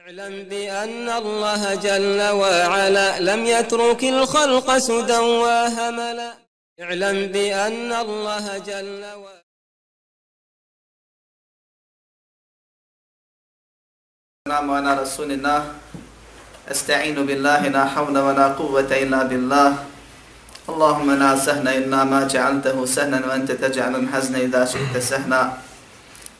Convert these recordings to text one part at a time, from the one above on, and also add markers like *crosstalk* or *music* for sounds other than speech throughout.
اعلم بأن الله جل وعلا لم يترك الخلق سدى وهملا. اعلم بأن الله جل وعلا السلام على رسول الله. استعين بالله لا حول ولا قوة إلا بالله. اللهم لا سهل إلا ما جعلته سهلا وأنت تجعل الحزن إذا شئت سهلا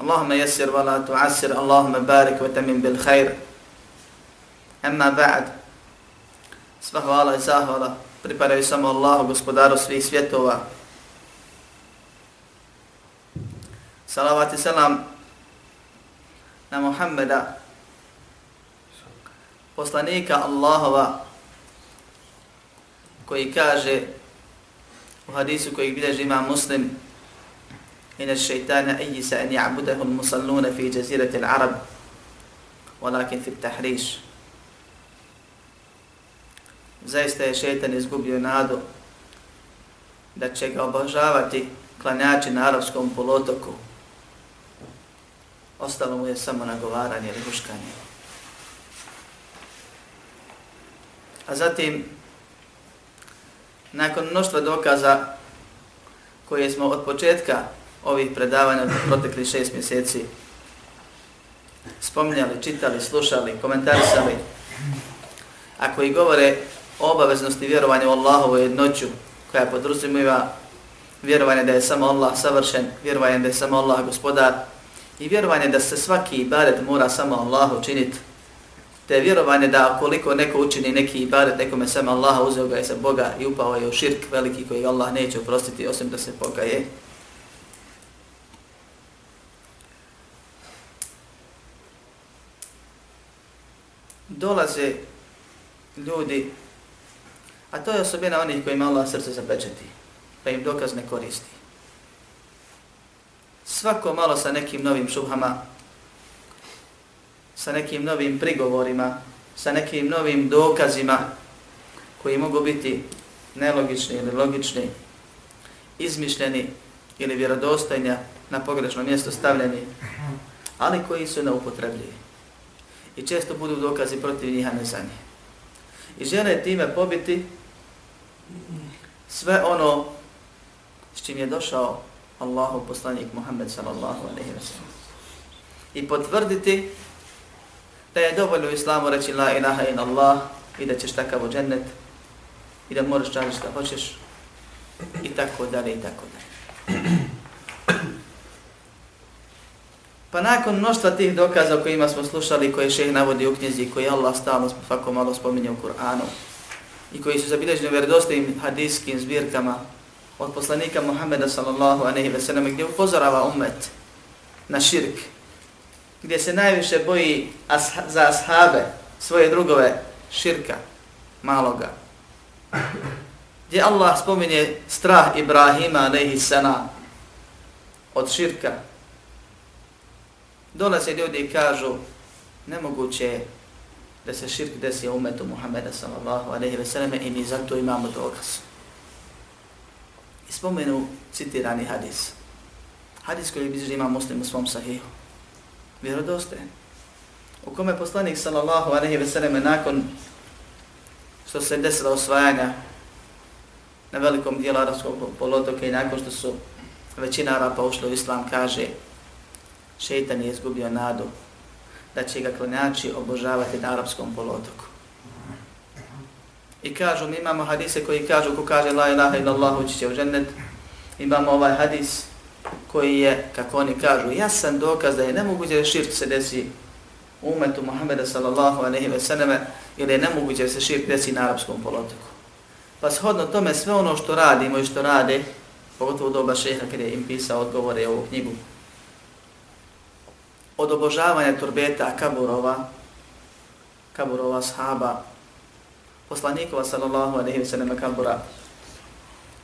اللهم يسر ولا تعسر اللهم بارك وتمن بالخير أما بعد Sva hvala i zahvala pripadaju samo Allahu, gospodaru svih svjetova. Salavat i selam na Muhammeda, poslanika Allahova, koji kaže u hadisu koji bilježi ima muslim, إن الشيطان أيس أن يعبده المصلون في جزيرة العرب ولكن في التحريش Zaista je šeitan izgubio nadu da će ga obožavati klanjači na arapskom polotoku. Ostalo mu je samo nagovaranje ili huškanje. A zatim, nakon mnoštva dokaza koje smo od početka ovih predavanja za protekli šest mjeseci spominjali, čitali, slušali, komentarisali, a koji govore o obaveznosti vjerovanja u Allahovu jednoću, koja podrazumijeva vjerovanje da je samo Allah savršen, vjerovanje da je samo Allah gospodar i vjerovanje da se svaki ibadet mora samo Allahu činiti, te vjerovanje da koliko neko učini neki ibadet, nekome samo Allaha uzeo ga je za Boga i upao je u širk veliki koji Allah neće oprostiti osim da se pokaje. Dolaze ljudi, a to je osobina onih kojima Allah srce zapečeti, pa im dokaz ne koristi. Svako malo sa nekim novim šubhama, sa nekim novim prigovorima, sa nekim novim dokazima koji mogu biti nelogični ili logični, izmišljeni ili vjerodostojni na pogrešno mjesto stavljeni, ali koji su neupotrebljivi i često budu dokazi protiv njih, a ne za njih. I žele time pobiti sve ono s čim je došao Allahu poslanik Muhammed sallallahu alaihi wa sallam. I potvrditi da je dovoljno u islamu reći la ilaha in Allah i da ćeš takav u džennet i da moraš čaći šta hoćeš i tako dalje i tako dalje. Pa nakon mnoštva tih dokaza o kojima smo slušali, koje šeh navodi u knjizi, koji Allah stalno svako malo spominje u Kur'anu, i koji su zabilježeni u vjerodostojim hadijskim zbirkama od poslanika Muhammeda sallallahu aleyhi ve sallam, gdje upozorava umet na širk, gdje se najviše boji asha, za ashabe, svoje drugove, širka, maloga. Gdje Allah spominje strah Ibrahima aleyhi sallam od širka, dolaze ljudi i kažu nemoguće je da se širk desi u umetu Muhammeda sallallahu alaihi ve selleme i mi zato imamo dokaz. I spomenu citirani hadis. Hadis koji bi ima muslim u svom sahihu. Vjerodostojen. U kome poslanik sallallahu alaihi ve selleme nakon što se desilo osvajanja na velikom dijelu arabskog polotoka i nakon što su većina Arapa ušli u islam kaže šeitan je izgubio nadu da će ga klanjači obožavati na arapskom polotoku. I kažu, mi imamo hadise koji kažu, ko kaže la ilaha illallah ući će u džennet, imamo ovaj hadis koji je, kako oni kažu, jasan dokaz da je nemoguće da širk se desi u umetu Muhammeda sallallahu aleyhi ve sallame ili je nemoguće da se širk desi na arapskom polotoku. Pa shodno tome sve ono što radimo i što rade, pogotovo doba šeha kada je im pisao odgovore ovu knjigu, od obožavanja turbeta, kaburova, kaburova sahaba, poslanikova sallallahu alaihi wa sallam kabura,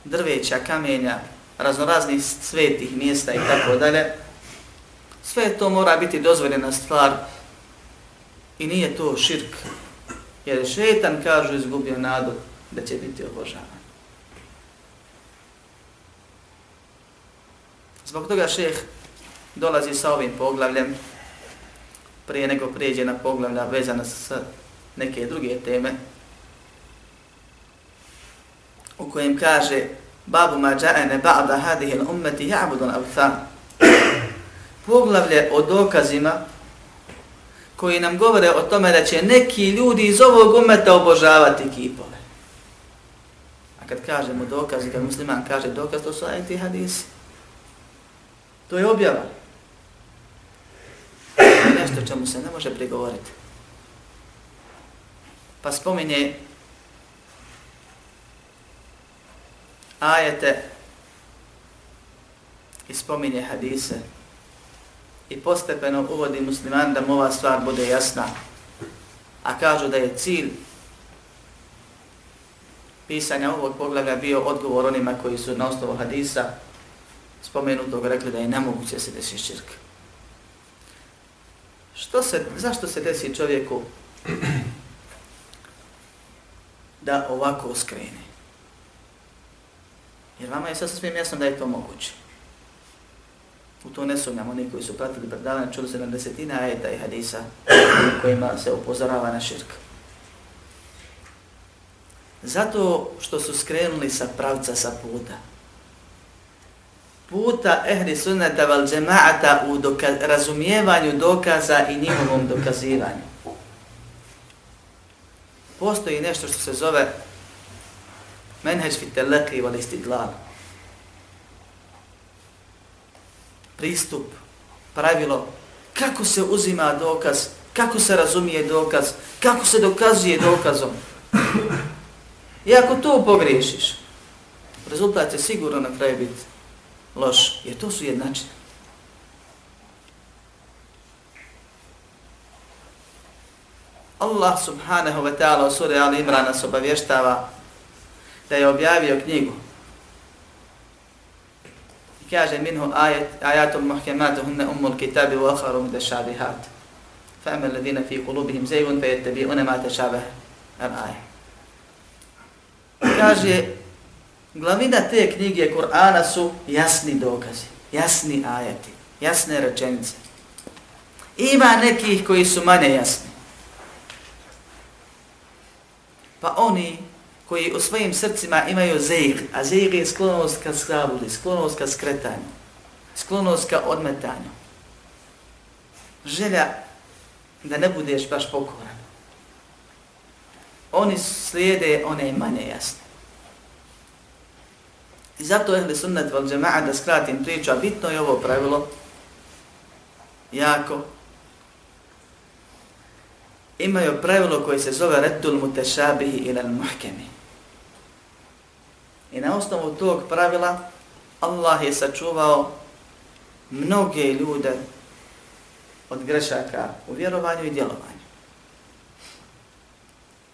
drveća, kamenja, raznoraznih svetih mjesta i tako dalje, sve to mora biti dozvoljena stvar i nije to širk, jer šetan, kažu, izgubio nadu da će biti obožavan. Zbog toga šeheh dolazi sa ovim poglavljem, prije nego prijeđe na poglavlja vezana sa neke druge teme, u kojem kaže Babu ma ja'ene ba'da hadihi ummeti ja'budun avthan. Poglavlje o dokazima koji nam govore o tome da će neki ljudi iz ovog umeta obožavati kipove. A kad kažemo dokazi, kad musliman kaže dokaz, to su ajeti hadisi. To je objava. Nešto čemu se ne može prigovoriti. Pa spominje ajete i spominje hadise i postepeno uvodi musliman da mu ova stvar bude jasna. A kažu da je cilj pisanja ovog poglavlja bio odgovor onima koji su na osnovu hadisa spomenutog rekli da je nemoguće se desi širka. Što se, zašto se desi čovjeku da ovako skrene? Jer vama je sasvim jasno da je to moguće. U to ne sumnjamo, oni koji su pratili predavanje, čuli se na desetina ajeta i hadisa kojima se upozorava na širk. Zato što su skrenuli sa pravca sa puta. Puta ehli sunnata val džema'ata u doka razumijevanju dokaza i njihovom dokazivanju. Postoji nešto što se zove menheđ fi teleki val istidlal. Pristup, pravilo, kako se uzima dokaz, kako se razumije dokaz, kako se dokazuje dokazom. I ako to pogriješiš, rezultat će sigurno na kraju biti loš, jer to su jednačine. Allah subhanahu wa ta'ala u suri Ali Imran nas obavještava da je objavio knjigu. I kaže minhu ayat ajatul muhkamat hunna umul kitabi wa akharu min tashabihat. Fa amma alladhina fi qulubihim zaygun fayattabi'una ma tashabaha al-ayat. Kaže glavina te knjige Kur'ana su jasni dokazi, jasni ajati, jasne rečenice. Ima nekih koji su manje jasni. Pa oni koji u svojim srcima imaju zejg, a zejg je sklonost ka skravuli, sklonost ka skretanju, sklonost ka odmetanju. Želja da ne budeš baš pokoran. Oni slijede one manje jasne. I zato je li sunnet val džema'a da skratim priču, a bitno je ovo pravilo, jako, imaju pravilo koje se zove retul mutešabihi ila muhkemi. I na osnovu tog pravila Allah je sačuvao mnoge ljude od grešaka u vjerovanju i djelovanju.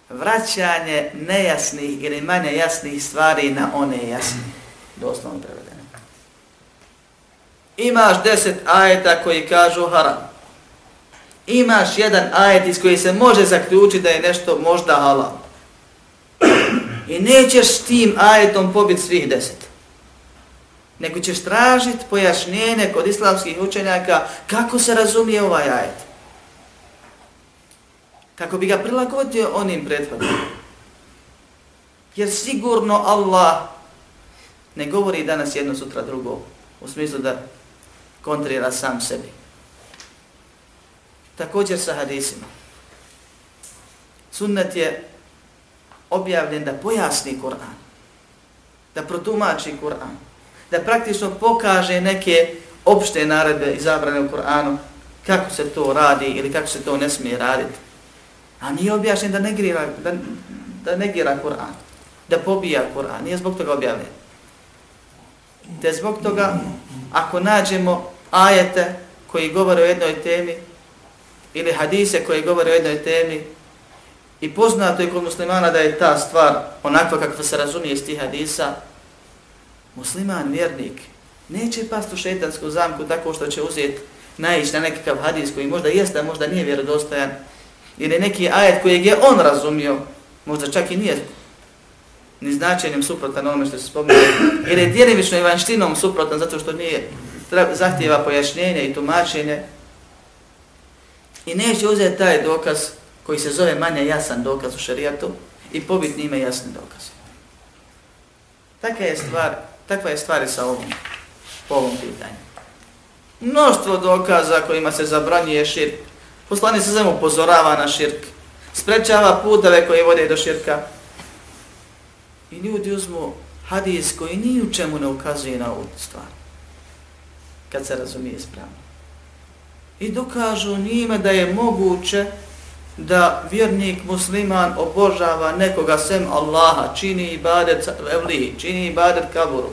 Vraćanje nejasnih ili manje jasnih stvari na one jasne. Doslovno prevedeno. Imaš deset ajeta koji kažu haram. Imaš jedan ajet iz koji se može zaključiti da je nešto možda halal. I nećeš tim ajetom pobiti svih deset. Nego ćeš tražiti pojašnjenje kod islamskih učenjaka kako se razumije ovaj ajet. Kako bi ga prilagodio onim prethodnim. Jer sigurno Allah ne govori danas jedno sutra drugo. U smislu da kontrira sam sebi. Također sa hadisima. Sunnet je objavljen da pojasni Kur'an, da protumači Kur'an, da praktično pokaže neke opšte naredbe izabrane u Kur'anu, kako se to radi ili kako se to ne smije raditi. A nije objašnjen da negira, da, da negira Kur'an, da pobija Kur'an, nije zbog toga objavljen. Te zbog toga, ako nađemo ajete koji govore o jednoj temi, ili hadise koji govore o jednoj temi, I poznato je kod muslimana da je ta stvar onakva kakva se razumije iz tih hadisa. Musliman, vjernik, neće past u šetansku zamku tako što će uzeti naići na nekakav hadis koji možda jeste, a možda nije vjerodostojan. Ili neki ajet kojeg je on razumio, možda čak i nije ni značenjem suprotan onome što se spominje, jer je djelimično i vanštinom suprotan zato što nije zahtjeva pojašnjenje i tumačenje. I neće uzeti taj dokaz koji se zove manje jasan dokaz u šarijatu i pobit njime jasni dokaz. Takva je stvar, takva je stvar sa ovom, po ovom pitanju. Mnoštvo dokaza kojima se zabranjuje širk. Poslani se zemo pozorava na širk. Sprečava puteve koje vode do širka. I ljudi uzmu hadis koji ni u čemu ne ukazuje na ovu stvar. Kad se razumije ispravno. I dokažu njime da je moguće da vjernik musliman obožava nekoga sem Allaha, čini ibadet evli, čini ibadet kaburu,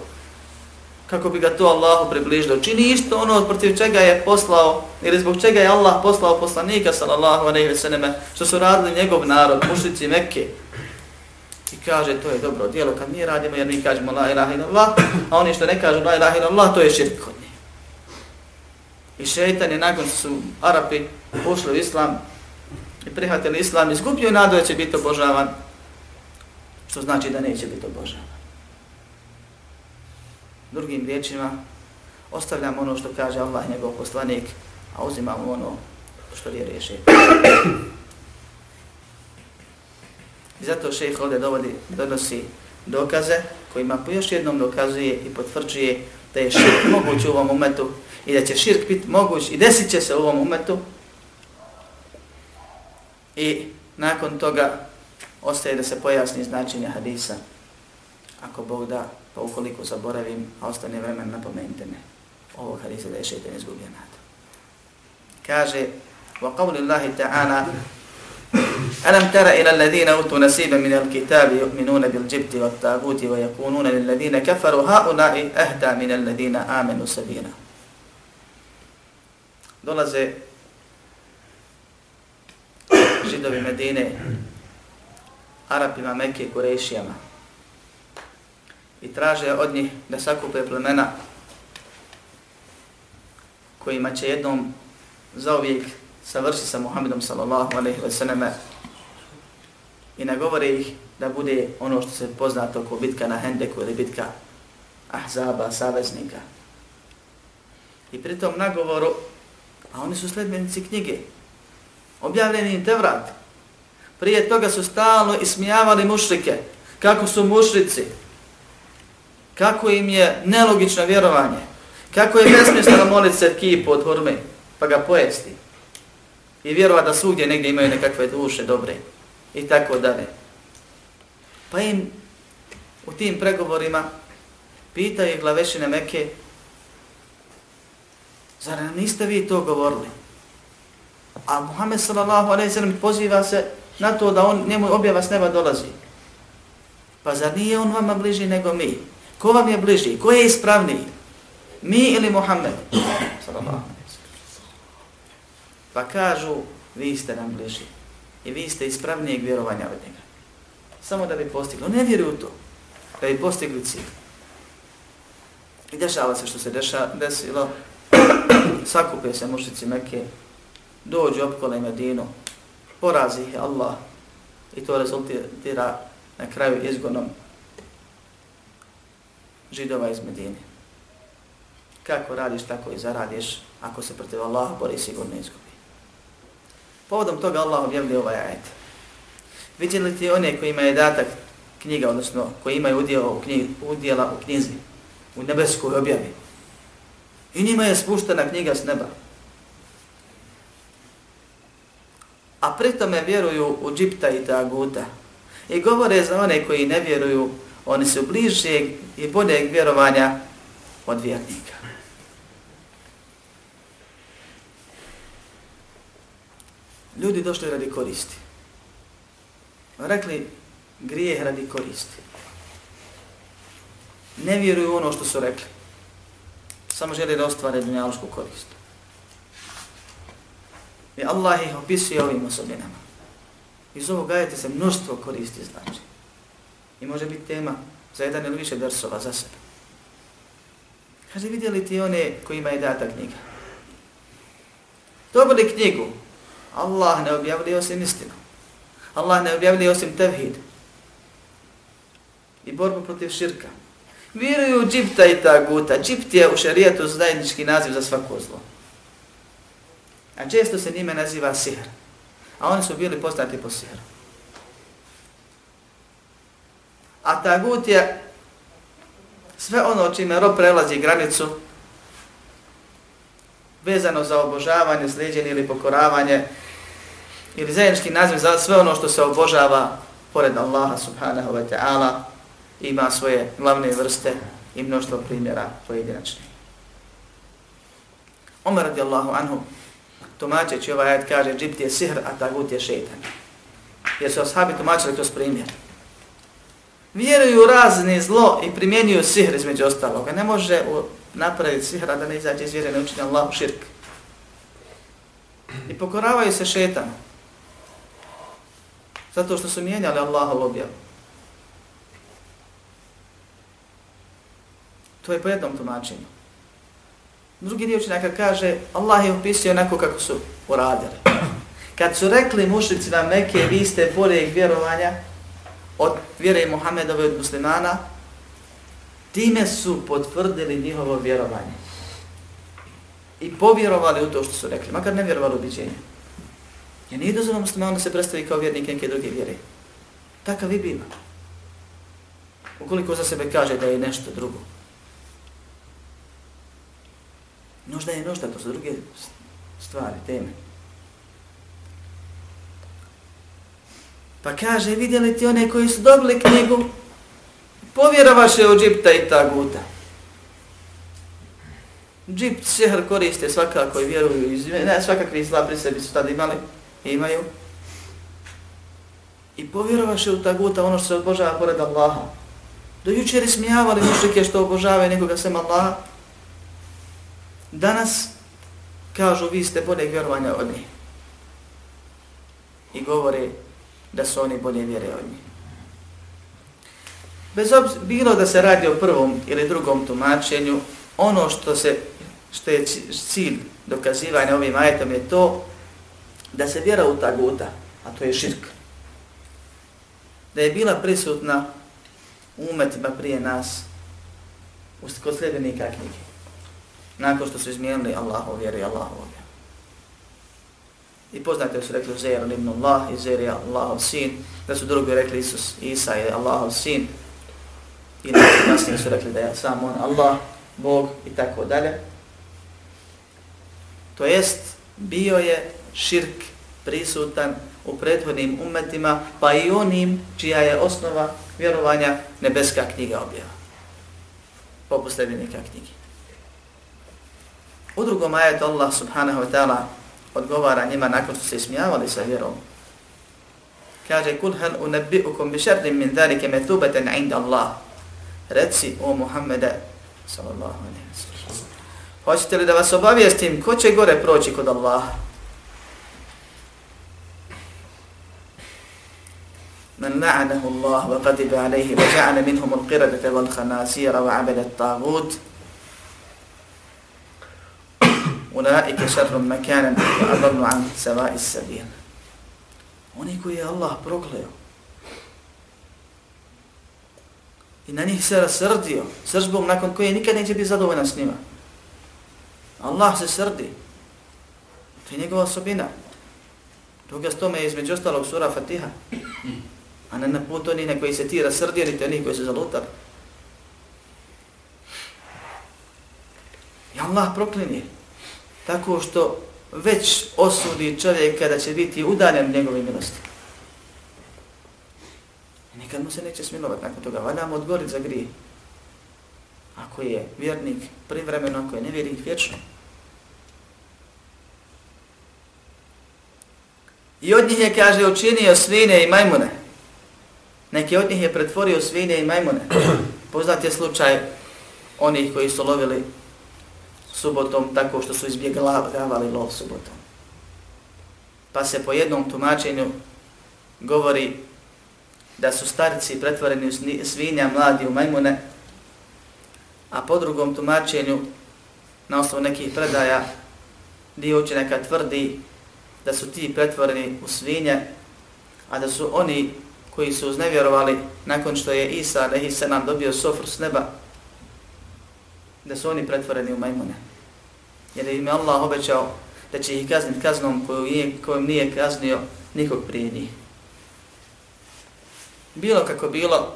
kako bi ga to Allahu približilo. Čini isto ono protiv čega je poslao, ili zbog čega je Allah poslao poslanika, sallallahu alaihi ve selleme, što su radili njegov narod, mušlici Mekke. I kaže, to je dobro djelo kad mi radimo, jer mi kažemo la ilaha illallah, a oni što ne kažu la ilaha illallah, to je širk kod njih. I šeitan je nakon su Arapi ušli u Islam, i prihvatili islam, izgubio nadu da će biti obožavan, što znači da neće biti obožavan. Drugim riječima, ostavljamo ono što kaže Allah, njegov poslanik, a uzimamo ono što vjeruje šeitan. I zato šejh ovdje dovodi, donosi dokaze kojima još jednom dokazuje i potvrđuje da je širk moguć u ovom umetu i da će širk biti moguć i desit će se u ovom umetu, I nakon toga ostaje da se pojasni značenje hadisa. Ako Bog da, pa ukoliko zaboravim, a ostane vremen, napomenite me ovo hadisa da je šeitan izgubio nadu. Kaže, wa qavli Allahi ta'ala, ألم تر إلى الذين أوتوا نصيبا من الكتاب يؤمنون بالجبت والتاغوت ويكونون للذين كفروا هؤلاء أهدى من الذين آمنوا سبيلا dolaze židovi Medine, Arapima, Mekke i Kurešijama. I traže od njih da sakupe plemena kojima će jednom zauvijek savrši sa Muhammedom sallallahu alaihi wa sallam i nagovore ih da bude ono što se poznato kao bitka na Hendeku ili bitka Ahzaba, saveznika. I pri tom nagovoru, a oni su sledbenici knjige, objavljeni im Tevrat. Prije toga su stalno ismijavali mušrike, kako su mušrici, kako im je nelogično vjerovanje, kako je besmisleno moliti se kipu od hurme, pa ga pojesti. I vjerova da svugdje negdje imaju nekakve duše dobre i tako dalje. Pa im u tim pregovorima pitaju glavešine Mekke, zar niste vi to govorili? A Muhammed sallallahu alaihi sallam poziva se na to da on njemu objava s neba dolazi. Pa zar nije on vama bliži nego mi? Ko vam je bliži? Ko je ispravniji? Mi ili Muhammed? Sallallahu Pa kažu, vi ste nam bliži. I vi ste ispravnijeg vjerovanja od njega. Samo da bi postigli. Ne vjeruju to. Da bi postigli cilj. I dešava se što se deša, desilo. *clears throat* Sakupe se mušici Mekke dođu opkole Medinu, porazi ih Allah i to rezultira na kraju izgonom židova iz Medine. Kako radiš, tako i zaradiš, ako se protiv Allaha bori, sigurno izgubi. Povodom toga Allah objavlja ovaj ajet. Vidjeli ti one koji imaju datak knjiga, odnosno koji imaju udjela u, knjig, udjela u knjizi, u nebeskoj objavi. I njima je spuštena knjiga s neba. a pritome vjeruju u džipta i taguta. I govore za one koji ne vjeruju, oni su bliže i boljeg vjerovanja od vjernika. Ljudi došli radi koristi. Rekli grijeh radi koristi. Ne vjeruju ono što su rekli. Samo želi da ostvare dunjalušku korist. I Allah ih opisuje ovim osobinama. Iz ovog ajeta se mnoštvo koristi znači. I može biti tema za jedan ili više versova za sebe. Kaže, vidjeli ti one kojima je data knjiga? Dobili knjigu. Allah ne objavili osim istinu. Allah ne objavili osim tevhid. I borbu protiv širka. Vjeruju džipta i taguta. Džipt je u šarijetu zajednički naziv za svako zlo. A često se njime naziva sihr. A oni su bili poznati po sihru. A tagut je sve ono čime rob prelazi granicu vezano za obožavanje, slijedjenje ili pokoravanje ili zajednički naziv za sve ono što se obožava pored Allaha subhanahu wa ta'ala ima svoje glavne vrste i mnoštvo primjera pojedinačnih. Umar radijallahu anhu tumačeći ovaj ajed kaže džibt je sihr, a tagut je šeitan. Jer su ashabi tumačili to s primjer. Vjeruju razni zlo i primjenjuju sihr između ostaloga. Ne može napraviti sihra da ne izađe iz vjere, ne učinje Allahu širk. I pokoravaju se šetanu. Zato što su mijenjali Allahu objavu. To je po jednom tumačenju. Drugi dio učenjaka kaže, Allah je opisio onako kako su uradili. Kad su rekli mušlici na Mekke, vi ste porijek vjerovanja od vjere Muhammedove od muslimana, time su potvrdili njihovo vjerovanje. I povjerovali u to što su rekli, makar ne vjerovali u biđenje. Jer nije dozvoljeno muslimanu da se predstavi kao vjernik neke druge vjere. Takav i bila. Ukoliko za sebe kaže da je nešto drugo. Nožda je nožda, to su druge stvari, teme. Pa kaže, vidjeli ti one koji su dobili knjigu, povjerovaše u džipta i taguta. Džipt sihr koriste svakako i vjeruju, ne, svakakvi zla pri sebi su tada imali, imaju. I povjerovaše u taguta ono što se obožava pored Allaha. Do jučer ismijavali mušike što obožavaju nekoga sem Allaha, Danas kažu vi ste bolje vjerovanja od njih. I govore da su oni bolje vjere od njih. Bez obzira, bilo da se radi o prvom ili drugom tumačenju, ono što se što je cilj dokazivanja ovim ajetom je to da se vjera u taguta, a to je širk, da je bila prisutna umetima prije nas kod sljedenika knjige nakon što su izmijenili Allahu vjeru i Allahu vjeru. I poznate su rekli Uzair ibn Allah i Uzair je Allahov sin, da su drugi rekli Isus, Isa je Allahov sin, i nakon su rekli da je sam on Allah, Bog i tako dalje. To jest, bio je širk prisutan u prethodnim umetima, pa i onim čija je osnova vjerovanja nebeska knjiga objava. Poput sljedenika knjigi. U drugom ajetu Allah subhanahu wa ta'ala odgovara njima nakon što se ismijavali sa vjerom. Kaže, kul hel unabbi'ukum bi šerdim min dhalike metubatan inda Allah. Reci o Muhammede, sallallahu alaihi wa sallam. Hoćete li da vas obavijestim ko će gore proći kod Allaha? من لعنه الله وقدب عليه وجعل منهم القردة والخناسير وعبد الطاغوت ulaike šarrum mekanan i adalnu an seva is sabil. Oni koji je Allah i na njih se rasrdio, sržbom nakon koje nikad neće biti zadovoljna s njima. Allah se srdi. To je njegova osobina. Toga s tome je između ostalog sura Fatiha. A ne na put oni koji se ti rasrdio, niti oni koji se zalutali. I Allah proklinje tako što već osudi čovjeka da će biti udaljen njegove milosti. I nikad mu se neće smilovati nakon toga, valja mu odgoriti za grije. Ako je vjernik privremeno, ako je nevjernik vječno. I od njih je, kaže, učinio svine i majmune. Neki od njih je pretvorio svine i majmune. *clears throat* Poznat je slučaj onih koji su lovili subotom tako što su izbjegavali lov subotom. Pa se po jednom tumačenju govori da su starici pretvoreni u svinja, mladi u majmune, a po drugom tumačenju, na osnovu nekih predaja, dio učeneka tvrdi da su ti pretvoreni u svinje, a da su oni koji su uznevjerovali nakon što je Isa, da dobio sofru s neba, da su oni pretvoreni u majmune. Jer im je Allah obećao da će ih kazniti kaznom koju nije, kojom nije kaznio nikog prije njih. Bilo kako bilo,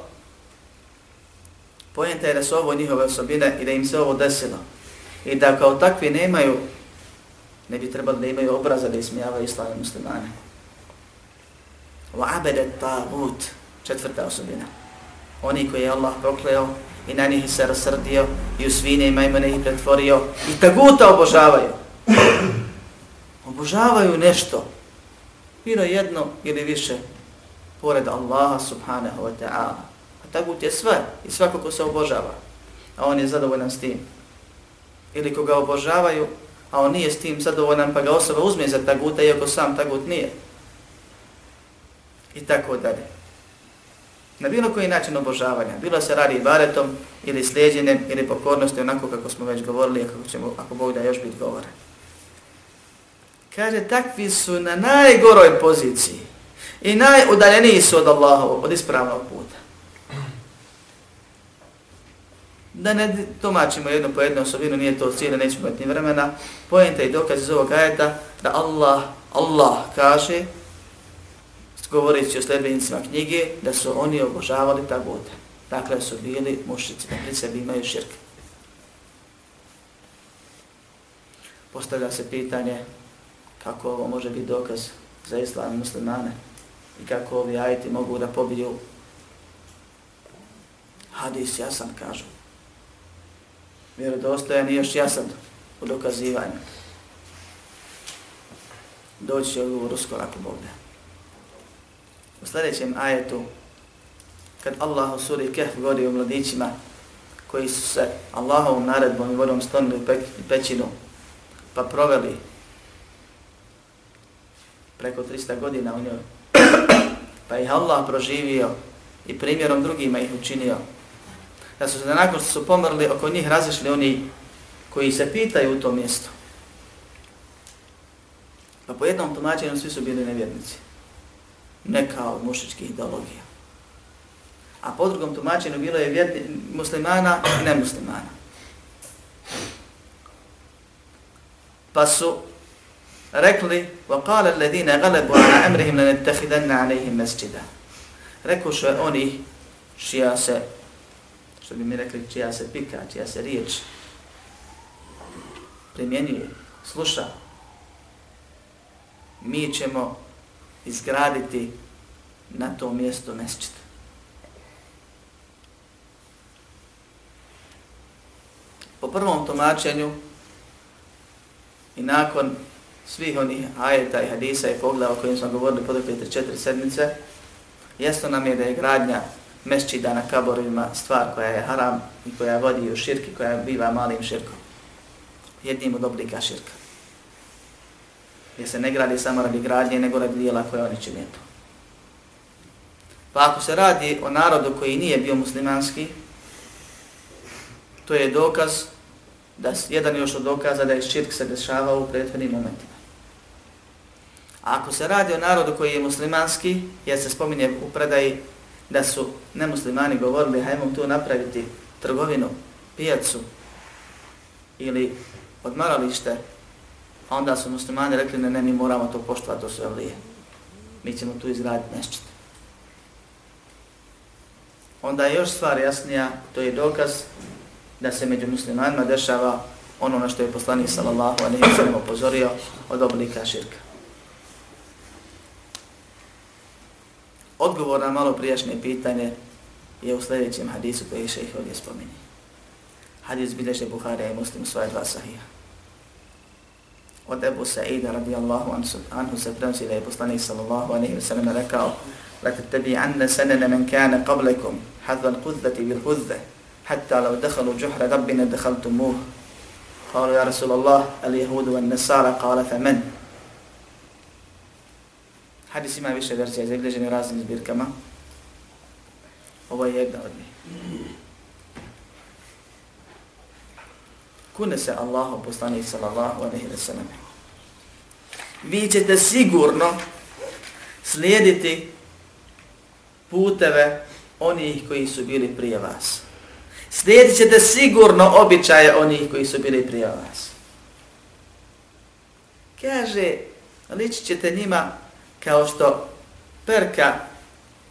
pojenta je da su ovo njihove osobine i da im se ovo desilo. I da kao takvi nemaju, ne bi trebali da imaju obraza da ismijavaju islame muslimane. Wa abedet tagut, četvrta osobina. Oni koji je Allah prokleo i na njih se rasrdio i u svine i majmane ih pretvorio i taguta obožavaju. Obožavaju nešto, bilo jedno ili više, pored Allaha subhanahu wa ta'ala. A tagut je sve i svako ko se obožava, a on je zadovoljan s tim. Ili koga obožavaju, a on nije s tim zadovoljan, pa ga osoba uzme za taguta, iako sam tagut nije. I tako dalje. Na bilo koji način obožavanja, bilo se radi ibaretom ili slijedjenjem ili pokornosti, onako kako smo već govorili, kako ćemo, ako Bog da još biti govore. Kaže, takvi su na najgoroj poziciji i najudaljeniji su od Allahovog, od ispravnog puta. Da ne tomačimo jednu po jednu osobinu, nije to cijeli, nećemo imati vremena. Pojenta i dokaz iz ovog ajeta da Allah, Allah kaže, govoreći o sledbenicima knjige, da su oni obožavali ta gode. Dakle, su bili mušici, da pa pri sebi imaju širke. Postavlja se pitanje kako ovo može biti dokaz za islam muslimane i kako ovi ajiti mogu da pobiju hadis jasan, kažu. Vjerodostojan i još jasan u dokazivanju. Doći će odgovor uskoro ako Bog. U sljedećem ajetu, kad Allah u suri Kehf govori o mladićima koji su se Allahovom naredbom i vodom stonili u pećinu, pa proveli preko 300 godina u njoj, pa ih Allah proživio i primjerom drugima ih učinio, da su se nakon što su pomrli, oko njih razišli oni koji se pitaju u tom mjestu. Pa po jednom tumačenju svi su bili nevjernici neka od mušičkih ideologija. A po drugom tumačenju bilo je vjerni muslimana i nemuslimana. Pa su rekli وَقَالَ الَّذِينَ غَلَبُوا عَلَى أَمْرِهِمْ لَنَتَّخِذَنَّ عَلَيْهِمْ مَسْجِدًا Rekuše oni čija se, što bi mi rekli, čija se pika, čija se riječ primjenjuje, sluša, mi ćemo izgraditi na to mjesto mesčita. Po prvom tumačenju i nakon svih onih ajeta i hadisa i pogleda o kojim smo govorili podoklite četiri sedmice, jasno nam je da je gradnja mesčida na kaborima stvar koja je haram i koja vodi u širki, koja biva malim širkom. Jednim od oblika širka gdje se ne gradi samo radi gradnje, nego radi dijela koje oni čine to. Pa ako se radi o narodu koji nije bio muslimanski, to je dokaz, da jedan još od dokaza da je širk se dešavao u prethodnim momentima. A ako se radi o narodu koji je muslimanski, jer se spominje u predaji da su nemuslimani govorili hajmo tu napraviti trgovinu, pijacu ili odmaralište, A onda su muslimani rekli, ne, ne, mi moramo to poštovati, to su evlije. Mi ćemo tu izgraditi mešćit. Onda je još stvar jasnija, to je dokaz da se među muslimanima dešava ono na što je poslanik sallallahu alejhi ve sellem upozorio od oblika širka. Odgovor na malo prijašnje pitanje je u sljedećem hadisu koji še ih ovdje spominje. Hadis bilježe Buharija i muslim svoje dva sahiha. Od Ebu Sa'ida radijallahu anhu se prenosi da je poslanik sallallahu alaihi wa sallam rekao لَتَتَّبِعَنَّ سَنَنَ مَنْ كَانَ قَبْلَكُمْ حَذْوَ الْقُذَّةِ بِالْقُذَّةِ حَتَّى لَوْ دَخَلُوا جُحْرَ رَبِّنَ دَخَلْتُمُوهُ قالوا يا رسول الله اليهود والنصارى قال فمن Hadis ima više verzija zabilježene raznim zbirkama. Ovo je jedna od njih. Kune se Allahu poslanik sallallahu alaihi wa sallam. Vi ćete sigurno slijediti puteve onih koji su bili prije vas. Slijedit ćete sigurno običaje onih koji su bili prije vas. Kaže, ličit ćete njima kao što perka,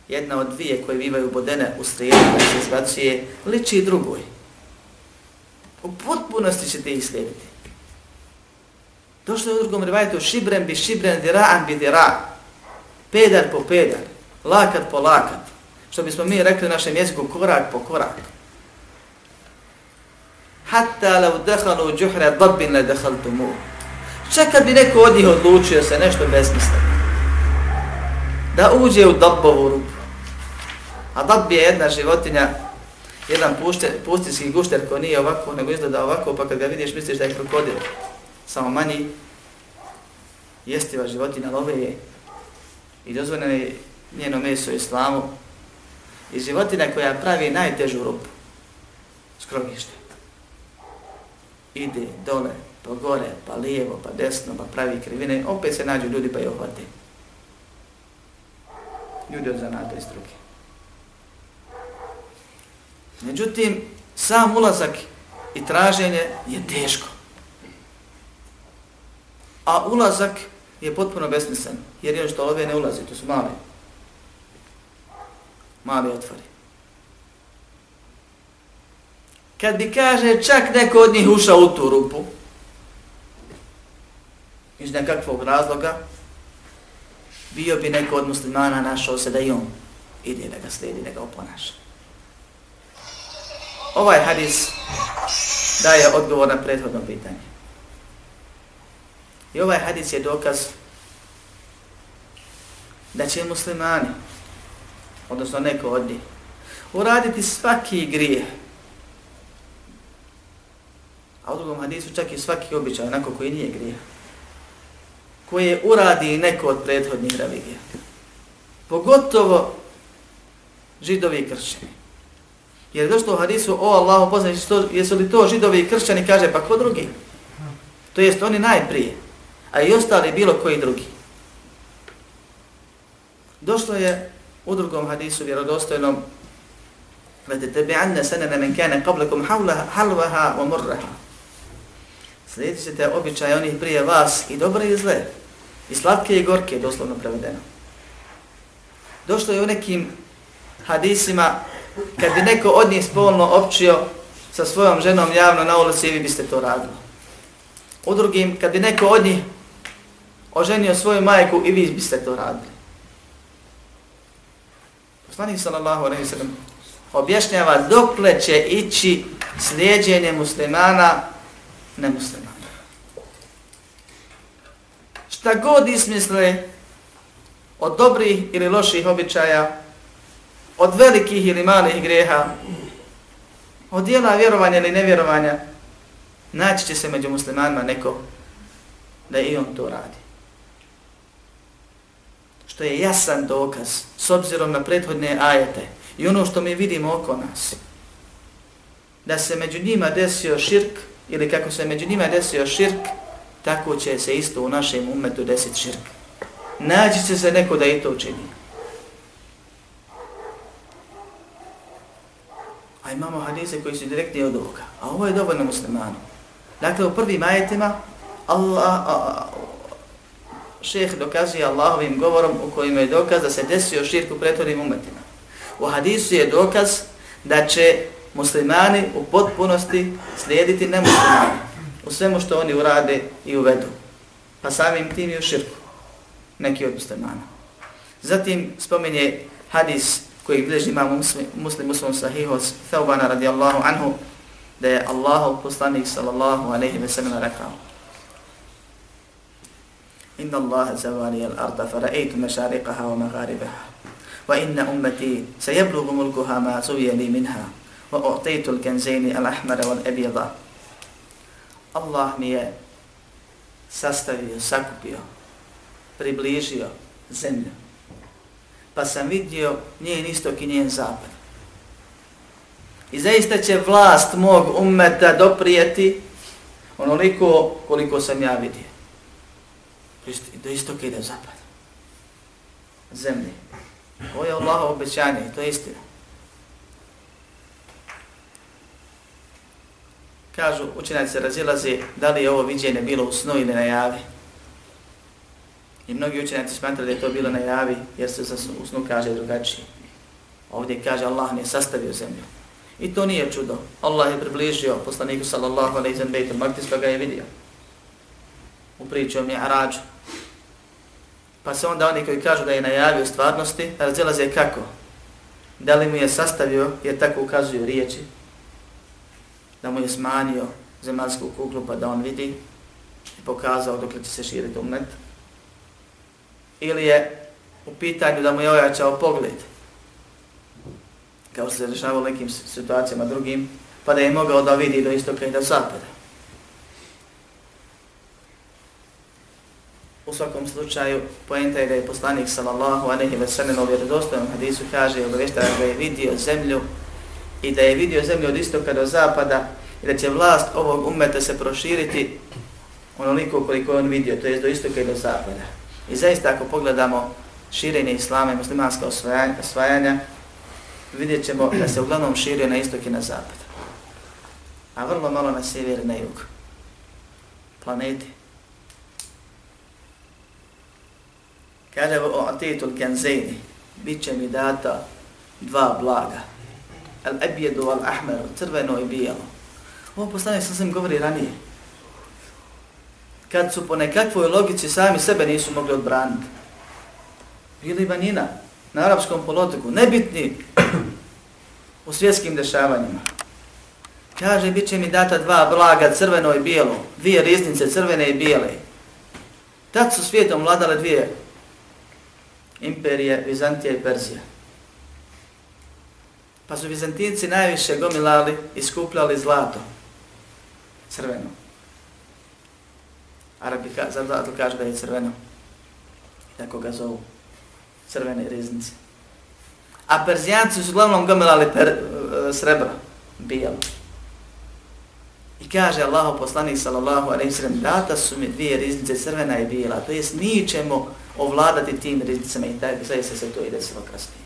jedna od dvije koje bivaju bodene u srijedu, da se izbacuje, liči drugoj. U potpunosti ćete ih slijediti. Došlo je u drugom rivajetu, šibren bi šibren, dira'an bi dira', pedal po pedal, lakat po lakat, što bismo mi rekli našem jeziku korak po korak. Hatta lau dehalu džuhre dabbin le dehaltu mu. Čak kad bi neko od njih odlučio se nešto besmisleno, da uđe u dabbovu rupu. A dab je jedna životinja, jedan pušter, pustinski gušter koji nije ovako, nego izgleda ovako, pa kad ga vidiš misliš da je krokodil. Samo manji, jestiva životinja, love je i dozvoljeno je njeno meso islamu i životinja koja pravi najtežu rupu, skrovište. Ide dole, pa gore, pa lijevo, pa desno, pa pravi krivine, opet se nađu ljudi pa je uhvati. Ljudi od zanata i struke. Međutim, sam ulazak i traženje je teško. A ulazak je potpuno besmislen, jer je što ove ne ulazi, to su male. Male otvori. Kad bi kaže čak neko od njih ušao u tu rupu, iz nekakvog razloga, bio bi neko od muslimana našao se da i on ide da ga slijedi, da ga oponaša. Ovaj hadis daje odgovor na prethodno pitanje. I ovaj hadis je dokaz da će muslimani, odnosno neko od njih, uraditi svaki grije. A u drugom hadisu čak i svaki običaj, onako koji nije grije koje uradi neko od prethodnih religija. Pogotovo židovi i kršćani. Jer došlo u hadisu, o Allahu poznaći, jesu li to židovi i kršćani, kaže, pa ko drugi? To jest oni najprije, a i ostali bilo koji drugi. Došlo je u drugom hadisu vjerodostojnom Vete tebe anne senene men kane qablakum halvaha wa murraha. Slijedit ćete običaj onih prije vas i dobre i zle. I slatke i gorke, doslovno prevedeno. Došlo je u nekim hadisima, kad bi neko od njih spolno općio sa svojom ženom javno na ulici, vi biste to radili. U drugim, kad bi neko od njih oženio svoju majku, i vi biste to radili. Poslanik sallallahu alaihi sallam objašnjava dokle će ići slijedjenje muslimana nemuslimana šta god ismisle od dobrih ili loših običaja, od velikih ili malih greha, od dijela vjerovanja ili nevjerovanja, naći će se među muslimanima neko da i on to radi. Što je jasan dokaz s obzirom na prethodne ajete i ono što mi vidimo oko nas. Da se među njima desio širk ili kako se među njima desio širk, tako će se isto u našem umetu desiti širk. Naći će se neko da i to učini. A imamo hadise koji su direktni od ovoga. A ovo je dovoljno muslimanu. Dakle, u prvim ajetima Allah, a, a, šeh dokazuje Allahovim govorom u kojim je dokaz da se desio širk u prethodnim umetima. U hadisu je dokaz da će muslimani u potpunosti slijediti nemuslimani u svemu što oni urade i uvedu. Pa samim tim i u širku. Neki od muslimana. Zatim spominje hadis koji bliži imamo muslim, muslim u svom sahihu Thaubana radijallahu anhu da je Allahu poslanik sallallahu alaihi ve sallam rekao Inna Allah zavali al arda fara'eitu mešariqaha wa magharibaha wa inna ummati sayablugu mulkuha ma zuvijeli minha wa u'taitu al-kanzaini al-ahmara wal-abiyada Allah mi je sastavio, sakupio, približio zemlju. Pa sam vidio njen istok i njen zapad. I zaista će vlast mog ummeta doprijeti onoliko koliko sam ja vidio. Do istoka ide zapad. Zemlje. Ovo je Allaho obećanje i to je istina. Kažu, učenjaci se razilaze da li je ovo viđenje bilo u snu ili na javi. I mnogi učenjaci smatrali da je to bilo na javi jer se za u snu kaže drugačije. Ovdje kaže Allah ne sastavio zemlju. I to nije čudo. Allah je približio poslaniku sallallahu alaihi zem bejtu maktis pa ga je vidio. U priču o Mi'arađu. Pa se onda oni koji kažu da je najavio stvarnosti, razilaze kako? Da li mu je sastavio, jer tako ukazuju riječi, da mu je smanio zemaljsku kuglu pa da on vidi i pokazao dok će se širiti umet. Ili je u pitanju da mu je ojačao pogled, kao se rešavao nekim situacijama drugim, pa da je mogao da vidi do istoka i do zapada. U svakom slučaju, poenta je da je poslanik sallallahu anehi ve sallam u vjerodostojnom hadisu kaže i obavješta da je vidio zemlju i da je vidio zemlju od istoka do zapada i da će vlast ovog umeta se proširiti onoliko koliko on vidio, to je do istoka i do zapada. I zaista ako pogledamo širenje islama i muslimanska osvajanja, vidjet ćemo da se uglavnom širio na istok i na zapad. A vrlo malo na sjever i na jug. Planeti. Kaže o Atitul Kenzeni, bit će mi data dva blaga. Al ebjedu al ahmeru, crveno i bijelo. Ovo poslanje sasvim govori ranije. Kad su po nekakvoj logici sami sebe nisu mogli odbraniti. Bili manjina na arapskom polotoku, nebitni u svjetskim dešavanjima. Kaže, bit će mi data dva blaga, crveno i bijelo, dvije riznice, crvene i bijele. Tad su svijetom vladale dvije imperije, Vizantija i Perzija. Pa su Vizantinci najviše gomilali i skupljali zlato, crveno. Arabi ka, za zlato da je crveno. Tako ga zovu. Crvene riznice. A Perzijanci su uglavnom gomilali per, e, uh, srebro, bijelo. I kaže Allah poslanik sallallahu alaihi sallam, data su mi dvije riznice crvena i bijela, to jest mi ćemo ovladati tim riznicama i taj, sve se to ide desilo kasnije.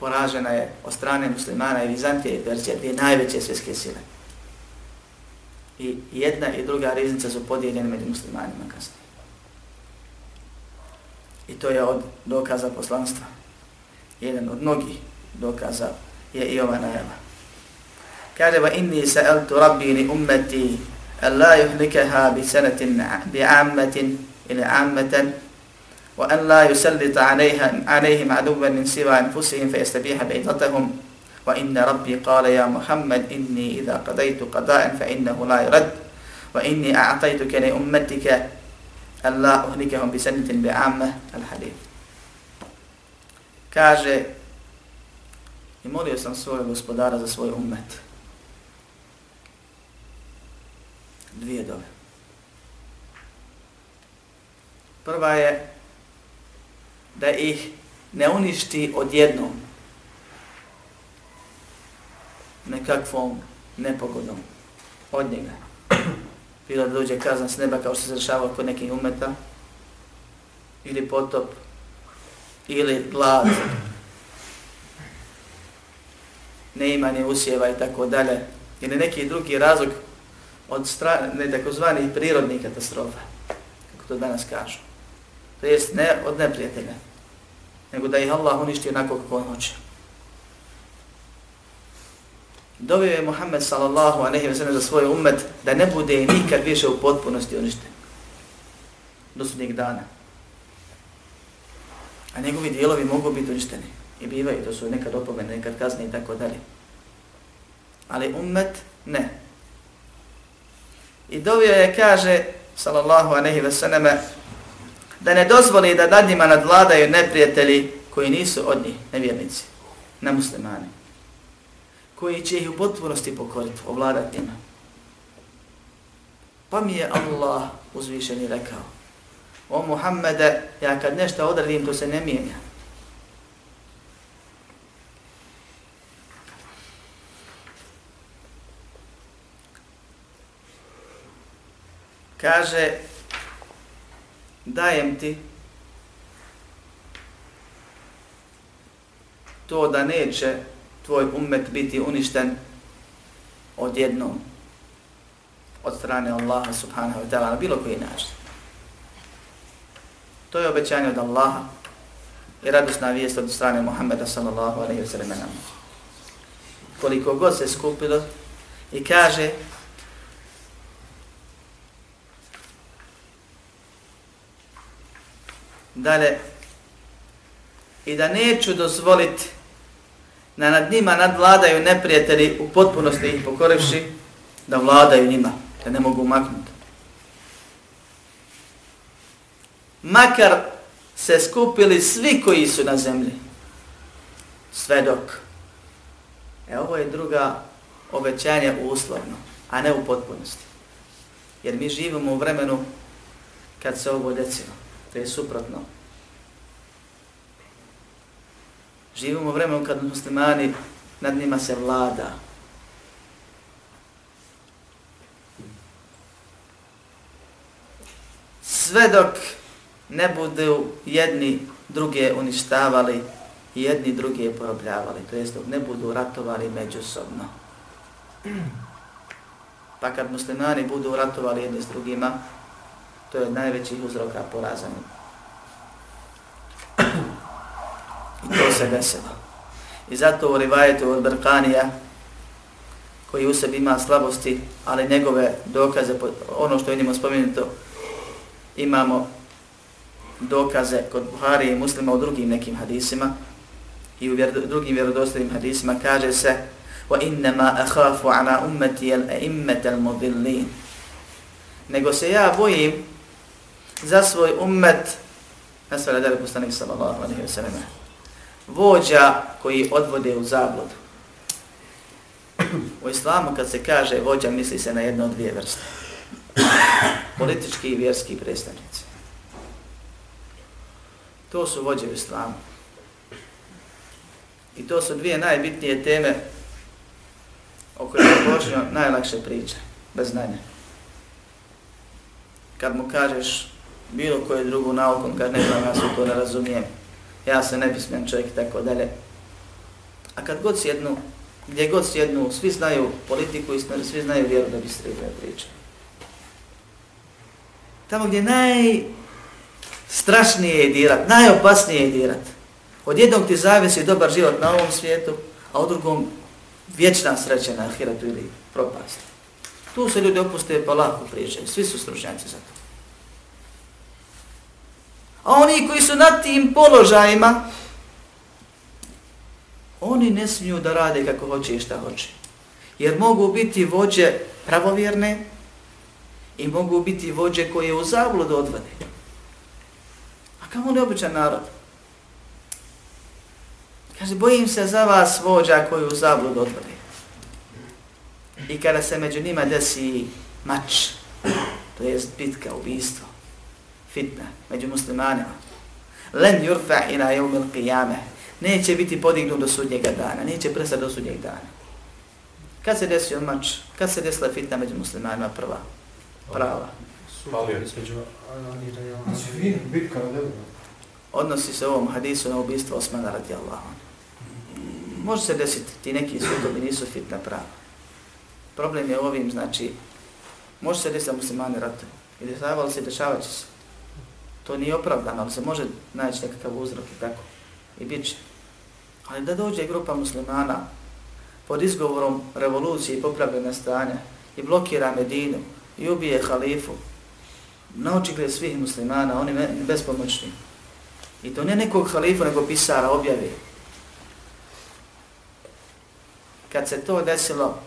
Poražena je od strane muslimana i Vizantije i Perzija, dvije najveće svjetske sile. I jedna i druga riznica su podijeljene među muslimanima kasnije. I to je od dokaza poslanstva. Jedan od mnogih dokaza je i ova najava. Kaže, va inni sa'altu rabbi li ummeti, el la juhlikeha bi sanatin bi ammetin ili ammeten, wa an la yusallita alayha alayhim aduwwan min siwa anfusihim fe yastabiha baydatahum وإن ربي قال يا محمد إني إذا قضيت قضاء فإنه لا يرد وإني أعطيتك لأمتك ان لا أهلكهم بسنة بعامة الحديث kaže i molio sam svojeg gospodara za svoj ummet. Dvije dove. Prva je da ih ne uništi odjednom nekakvom nepogodom od njega. *clears throat* Bilo da dođe kazan s neba kao što se zašava kod nekih umeta ili potop ili glad neimanje usjeva i tako dalje ili neki drugi razlog od strane takozvanih prirodnih katastrofa kako to danas kažu to jest ne od neprijatelja, nego da ih Allah uništi onako kako on hoće. Dovio je Muhammed sallallahu alejhi ve sellem za svoj ummet da ne bude nikad više u potpunosti uništen do sudnjeg dana. A njegovi dijelovi mogu biti uništeni. I bivaju, to su nekad opomene, nekad kazne i tako dalje. Ali ummet ne. I dovio je, kaže, sallallahu a ve veseleme, da ne dozvoli da nad njima nadvladaju neprijatelji koji nisu od njih, nevjernici, na muslimani, koji će ih u potpunosti pokoriti, ovladati njima. Pa mi je Allah uzvišeni rekao, o Muhammede, ja kad nešto odredim, to se ne mijenja. Kaže, dajem ti to da neće tvoj ummet biti uništen odjednom od strane Allaha subhanahu wa ta'ala na bilo koji način. To je obećanje od Allaha i radosna vijest od strane Muhammeda sallallahu alaihi wa sallam. Koliko god se skupilo i kaže dalje i da neću dozvoliti da nad njima nadvladaju neprijatelji u potpunosti ih pokorivši da vladaju njima, da ne mogu maknuti. Makar se skupili svi koji su na zemlji, sve dok. E ovo je druga obećanje uslovno, a ne u potpunosti. Jer mi živimo u vremenu kad se ovo decilo. To je suprotno. Živimo vremenu kad muslimani nad njima se vlada. Sve dok ne budu jedni druge uništavali i jedni druge porobljavali, to jest dok ne budu ratovali međusobno. Pa kad muslimani budu ratovali jedni s drugima, to je najveći uzroka porazanja. Se desilo. I zato u rivajetu od Brkanija, koji u sebi ima slabosti, ali njegove dokaze, ono što je spomenuto, imamo dokaze kod Buhari i muslima u drugim nekim hadisima i u vjer, drugim vjerodostojnim hadisima. Kaže se wa أَخَافُ akhafu ala ummati al-a'immat al-mudillin. Nego se ja bojim za svoj ummet. Nasvala da je poslanik sallallahu alaihi wa sallam vođa koji odvode u zabludu. U islamu kad se kaže vođa misli se na jedno od dvije vrste. Politički i vjerski predstavnici. To su vođe u islamu. I to su dvije najbitnije teme o kojima počinju najlakše priče, bez znanja. Kad mu kažeš bilo koje drugu nauku, kad ne znam, ja se to ne razumijem, ja sam nepismen čovjek i tako dalje. A kad god sjednu, gdje god sjednu, svi znaju politiku i svi znaju vjeru da bi se priče. pričati. Tamo gdje najstrašnije je dirat, najopasnije je dirat. Od jednog ti zavisi dobar život na ovom svijetu, a od drugom vječna sreća na ahiratu ili propast. Tu se ljudi opuste pa lako pričaju, svi su stručnjaci za to. A oni koji su na tim položajima, oni ne smiju da rade kako hoće i šta hoće. Jer mogu biti vođe pravovjerne i mogu biti vođe koje u zabludu odvode. A kamo ne običan narod? Kaže, bojim se za vas vođa koji u zabludu odvode. I kada se među njima desi mač, to je bitka, ubijstvo, fitna među muslimanima. Len yurfa ila yawm al-qiyamah. Neće biti podignut do sudnjega dana, neće prestati do sudnjeg dana. Kad se desio mač, kad se desila fitna među muslimanima prva? Prava. Odnosi se ovom hadisu na ubistvo Osmana radijallahu. Može se desiti, ti neki sudobi nisu fitna prava. Problem je ovim, znači, može se desiti da muslimani ratuju. I dešavali se, dešavat će se. To nije opravdano, ali se može naći nekakav uzrok i tako. I bit će. Ali da dođe grupa muslimana pod izgovorom revolucije i popravljene stanja i blokira Medinu i ubije halifu, na očigled svih muslimana, oni bespomoćni. I to ne nekog halifa, nego pisara objavi. Kad se to desilo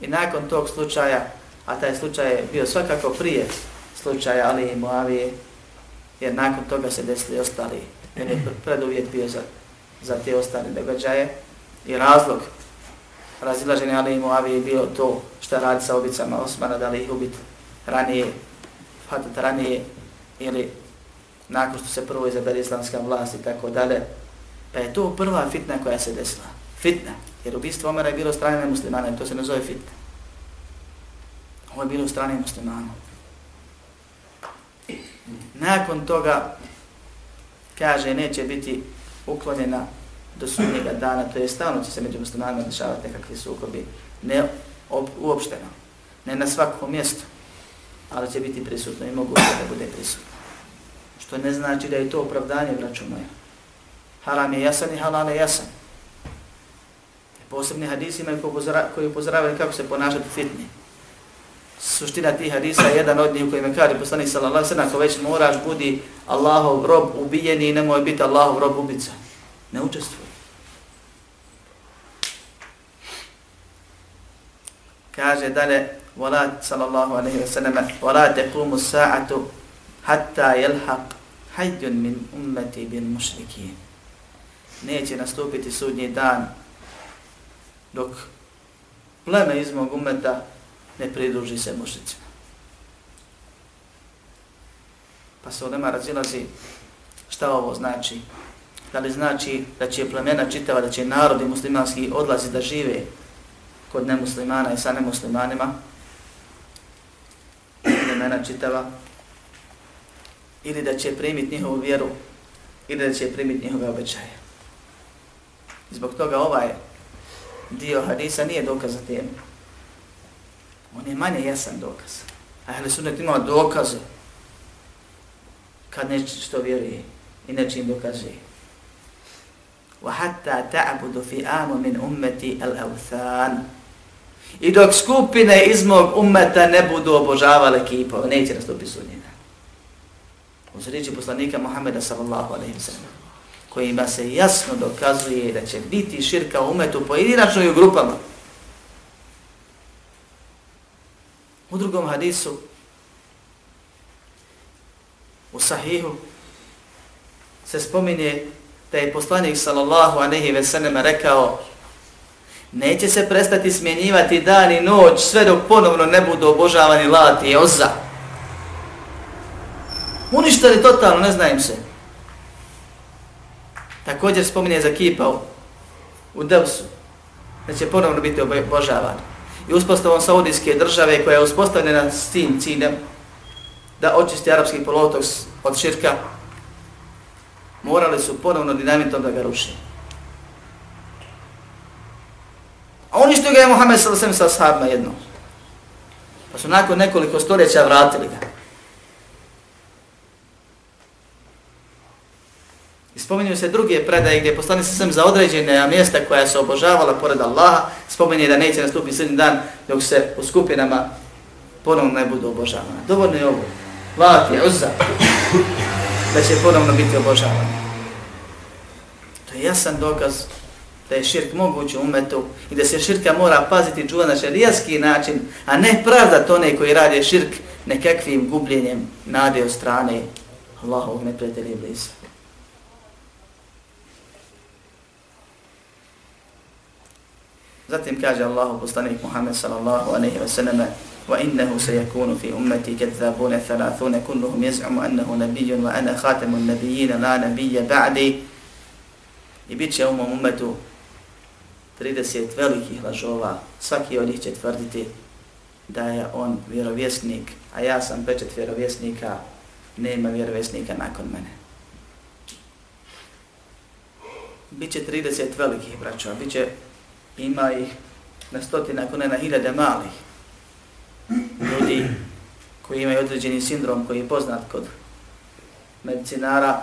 i nakon tog slučaja, a taj slučaj je bio svakako prije slučaja Ali i Moavije, jer nakon toga se desili ostali, jer je preduvjet bio za, za te ostale događaje i razlog razilaženja Ali i Muavi je bio to što radi sa obicama Osmana, da li ih ubiti ranije, fatati ranije ili nakon što se prvo izabere islamska vlast i tako dalje, pa je to prva fitna koja se desila. Fitna. Jer ubistvo Omara je bilo strane muslimana i to se ne zove fitna. Ovo je bilo strane muslimana. Nakon toga, kaže, neće biti uklonjena do sudnjega dana, to je stavno će se među muslimanima dešavati nekakvi sukobi, ne uopšteno, ne na svakom mjestu, ali će biti prisutno i mogu da bude prisutno. Što ne znači da je to opravdanje, braćo moja. Haram je jasan i halal je jasan. Posebni hadisi imaju koji upozoravaju kako se ponašati fitni. Suština tih hadisa je jedan od njih koji me kaže poslanik sallallahu alejhi ve sellem, ako već moraš budi Allahov rob ubijeni i nemoj biti Allahov rob ubica. Ne učestvuj. Kaže dalje, wala sallallahu alejhi ve sellem, wala taqumu as-sa'atu hatta yalhaq hayyun min ummati bil mushrikin. Neće nastupiti sudnji dan dok pleme iz mog umeta ne pridruži se mušicima. Pa se ulema razilazi šta ovo znači. Da li znači da će plemena čitava, da će narodi muslimanski odlazi da žive kod nemuslimana i sa nemuslimanima, plemena čitava, ili da će primiti njihovu vjeru, ili da će primiti njihove obećaje. Zbog toga ovaj dio hadisa nije dokaz za temu On je manje jasan dokaz. A Ahli sunnet ima dokaze kad nešto vjeruje i nečim dokazuje. وَحَتَّى تَعْبُدُ فِي آمُ مِنْ أُمَّتِ الْأَوْثَانِ I dok skupine iz mog ummeta ne budu obožavale kipove, neće nastupiti sudnjena. U riječi poslanika Muhammeda sallallahu alaihi wa sallam, kojima se jasno dokazuje da će biti širka u umetu pojedinačno i u grupama. U drugom hadisu, u sahihu, se spominje da je poslanik sallallahu anehi ve sallam rekao neće se prestati smjenjivati dan i noć sve dok ponovno ne budu obožavani lat i oza. Uništali totalno, ne znam se. Također spominje za kipa u, u Devsu, da će ponovno biti obožavani. I uspostavom Saudijske države koja je uspostavljena s tim ciljem da očisti arapski polotok od širka, morali su ponovno dinamitom da ga ruše. A oni što ga je Mohamed s.a.v. sa sahabima jedno. Pa su nakon nekoliko stoljeća vratili ga. Spominju se druge predaje gdje poslani se sam za određene mjesta koja se obožavala pored Allaha, spominje da neće nastupiti sudnji dan dok se u skupinama ponovno ne budu obožavane. Dovoljno je ovo. Lat je uzza da će ponovno biti obožavan. To je jasan dokaz da je širk moguć u umetu i da se širka mora paziti čuva na šarijaski način, a ne pravdat one koji radi širk nekakvim gubljenjem nade od strane Allahovog neprijatelja blizu. Zatim kaže Allahu poslanik Muhammed sallallahu alejhi ve sellem wa innahu sayakunu fi ummati kadhabun 30 kulluhum yaz'umu annahu nabiyyun wa ana khatamun nabiyyin la nabiyya ba'di i bit će u mom umetu 30 velikih lažova, svaki od njih će tvrditi da je on vjerovjesnik, a ja sam pečet vjerovjesnika, nema vjerovjesnika nakon mene. Biće 30 velikih braća, biće ima ih na stotine, ako ne na hiljade malih ljudi koji imaju određeni sindrom koji je poznat kod medicinara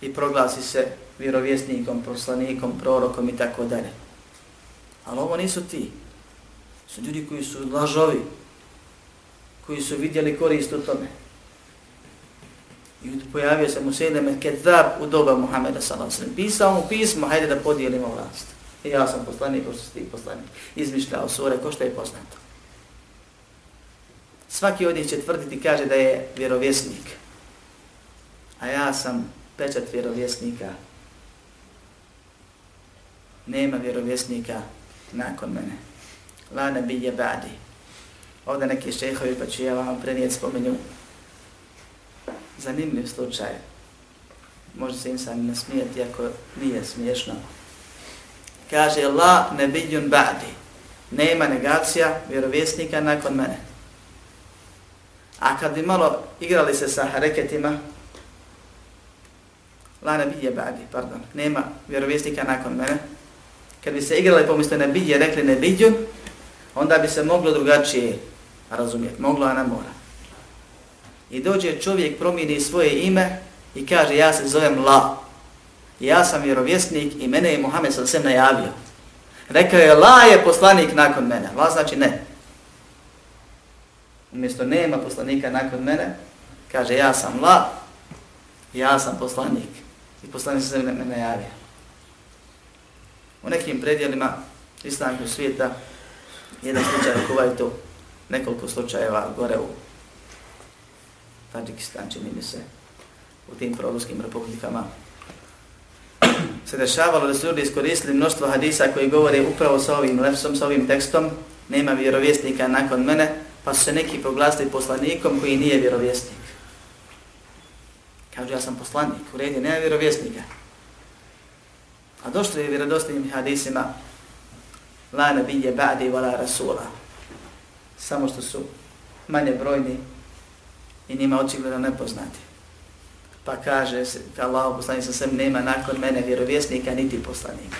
i proglasi se vjerovjesnikom, poslanikom, prorokom i tako dalje. Ali ovo nisu ti. Su ljudi koji su lažovi, koji su vidjeli korist u tome. I pojavio se Musaileme Kedab u doba Muhammeda s.a.v. Pisao mu pismo, hajde da podijelimo vlast. I ja sam poslanik, ko što si ti poslanik. Izmišljao sure, ko što je poznato. Svaki od njih će tvrditi, kaže da je vjerovjesnik. A ja sam pečat vjerovjesnika. Nema vjerovjesnika nakon mene. La ne bilje badi. Ovdje neki šehovi, pa ću ja vam prenijeti spomenuti zanimljiv slučaj. Može se insan sami smijeti, ako nije smiješno. Kaže la nebidjun ba'di. Nema negacija vjerovjesnika nakon mene. A kad bi malo igrali se sa hareketima, la nebidje ba'di, pardon, nema vjerovjesnika nakon mene, kad bi se igrali pomjesto nebidje, rekli nebidjun, onda bi se moglo drugačije razumjeti. Moglo, a ne mora. I dođe čovjek, promijeni svoje ime i kaže ja se zovem La. Ja sam vjerovjesnik i mene je Muhammed sa sve najavio. Rekao je La je poslanik nakon mene. La znači ne. Umjesto nema poslanika nakon mene, kaže ja sam La, ja sam poslanik. I poslanik sa sve me najavio. U nekim predjelima islamskog svijeta jedan slučaj u Kuvajtu, nekoliko slučajeva gore u Tadžikistan, čini mi se, u tim proruskim republikama, *clears throat* se dešavalo da su ljudi iskoristili mnoštvo hadisa koji govore upravo sa ovim lefsom, sa ovim tekstom, nema vjerovjesnika nakon mene, pa su se neki proglasili poslanikom koji nije vjerovjesnik. Kažu, ja sam poslanik, u redi, nema vjerovjesnika. A došlo je vjerodostojnim hadisima, la nabije ba'di wala rasula. Samo što su manje brojni i njima očigledno nepoznati. Pa kaže se, Allah poslanik sa sem nema nakon mene vjerovjesnika niti poslanika.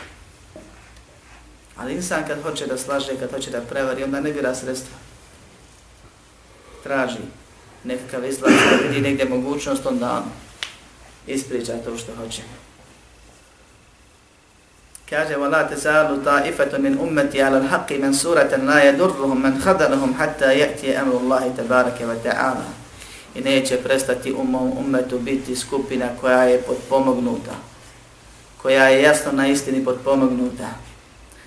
Ali insan kad hoće da slaže, kad hoće da prevari, onda ne bira sredstva. Traži nekakav izlaz, da vidi negdje mogućnost, onda on ispriča to što hoće. Kaže, وَلَا تَزَالُ طَائِفَةٌ مِنْ أُمَّتِ عَلَى الْحَقِّ مَنْ سُورَةً لَا يَدُرُّهُمْ مَنْ خَدَلَهُمْ حَتَّى يَأْتِيَ أَمْرُ اللَّهِ تَبَارَكَ وَتَعَالَى I neće prestati u mom umetu biti skupina koja je podpomognuta, koja je jasno na istini podpomognuta.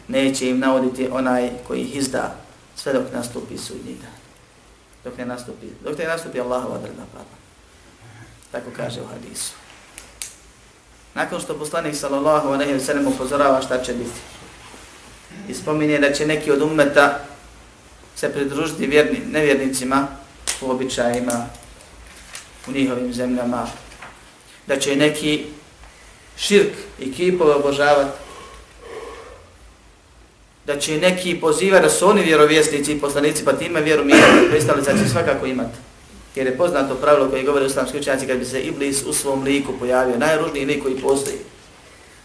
Neće im navoditi onaj koji ih izda sve dok nastupi sudnji dan. Dok ne nastupi, dok ne nastupi Allahova drna pada. Tako kaže u hadisu. Nakon što poslanik sallallahu alejhi ve sellem upozorava šta će biti. I spominje da će neki od ummeta se pridružiti vjerni, nevjernicima u običajima, u njihovim zemljama, da će neki širk i kipove obožavati, da će neki pozivati da su oni vjerovjesnici i poslanici, pa time vjeru mi pristalica će svakako imati. Jer je poznato pravilo koje govore islamski učenjaci kad bi se Iblis u svom liku pojavio, najružniji lik koji postoji,